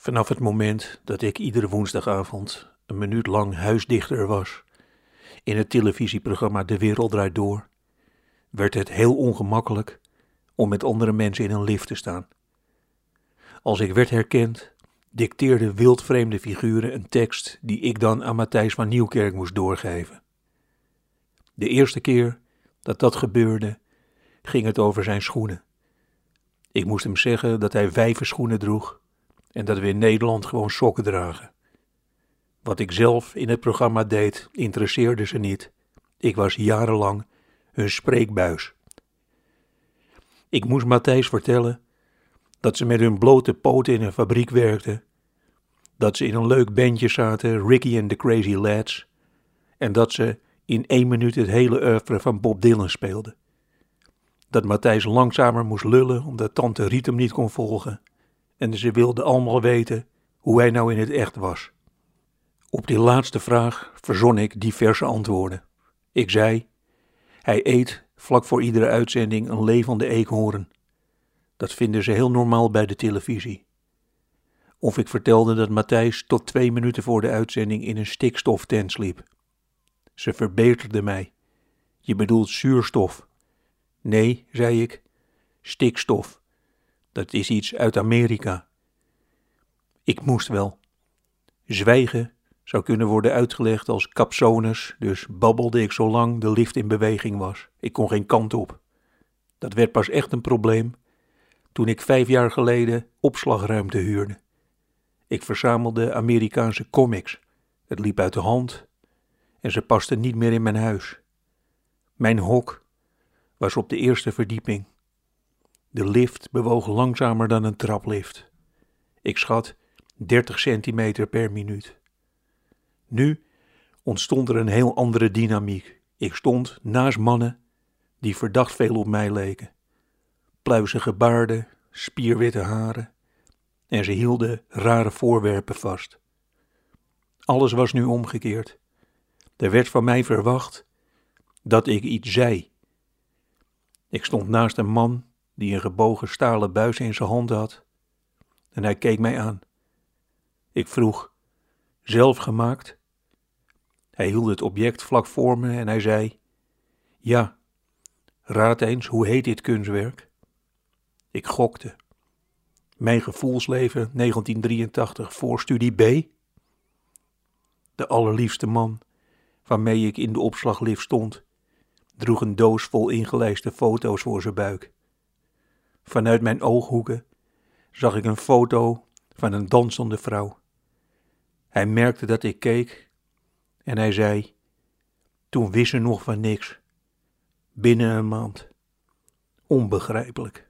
Vanaf het moment dat ik iedere woensdagavond een minuut lang huisdichter was in het televisieprogramma De Wereld Draait Door, werd het heel ongemakkelijk om met andere mensen in een lift te staan. Als ik werd herkend, dicteerden wildvreemde figuren een tekst die ik dan aan Matthijs van Nieuwkerk moest doorgeven. De eerste keer dat dat gebeurde, ging het over zijn schoenen. Ik moest hem zeggen dat hij vijverschoenen droeg en dat we in Nederland gewoon sokken dragen. Wat ik zelf in het programma deed, interesseerde ze niet. Ik was jarenlang hun spreekbuis. Ik moest Matthijs vertellen dat ze met hun blote poten in een fabriek werkten, dat ze in een leuk bandje zaten, Ricky and the Crazy Lads, en dat ze in één minuut het hele oeuvre van Bob Dylan speelden. Dat Matthijs langzamer moest lullen omdat tante Riet niet kon volgen, en ze wilden allemaal weten hoe hij nou in het echt was. Op die laatste vraag verzon ik diverse antwoorden. Ik zei: Hij eet vlak voor iedere uitzending een levende eekhoorn. Dat vinden ze heel normaal bij de televisie. Of ik vertelde dat Matthijs tot twee minuten voor de uitzending in een stikstoftent sliep. Ze verbeterde mij. Je bedoelt zuurstof. Nee, zei ik, stikstof. Dat is iets uit Amerika. Ik moest wel. Zwijgen zou kunnen worden uitgelegd als capsones, dus babbelde ik zolang de lift in beweging was. Ik kon geen kant op. Dat werd pas echt een probleem toen ik vijf jaar geleden opslagruimte huurde. Ik verzamelde Amerikaanse comics. Het liep uit de hand en ze pasten niet meer in mijn huis. Mijn hok was op de eerste verdieping. De lift bewoog langzamer dan een traplift. Ik schat 30 centimeter per minuut. Nu ontstond er een heel andere dynamiek. Ik stond naast mannen die verdacht veel op mij leken. Pluizige baarden, spierwitte haren en ze hielden rare voorwerpen vast. Alles was nu omgekeerd. Er werd van mij verwacht dat ik iets zei. Ik stond naast een man die een gebogen stalen buis in zijn hand had en hij keek mij aan. Ik vroeg: Zelf gemaakt? Hij hield het object vlak voor me en hij zei: Ja, raad eens, hoe heet dit kunstwerk? Ik gokte. Mijn gevoelsleven 1983 voor studie B? De allerliefste man waarmee ik in de opslaglift stond, droeg een doos vol ingelijste foto's voor zijn buik. Vanuit mijn ooghoeken zag ik een foto van een dansende vrouw. Hij merkte dat ik keek en hij zei: Toen wist ze nog van niks. Binnen een maand. Onbegrijpelijk.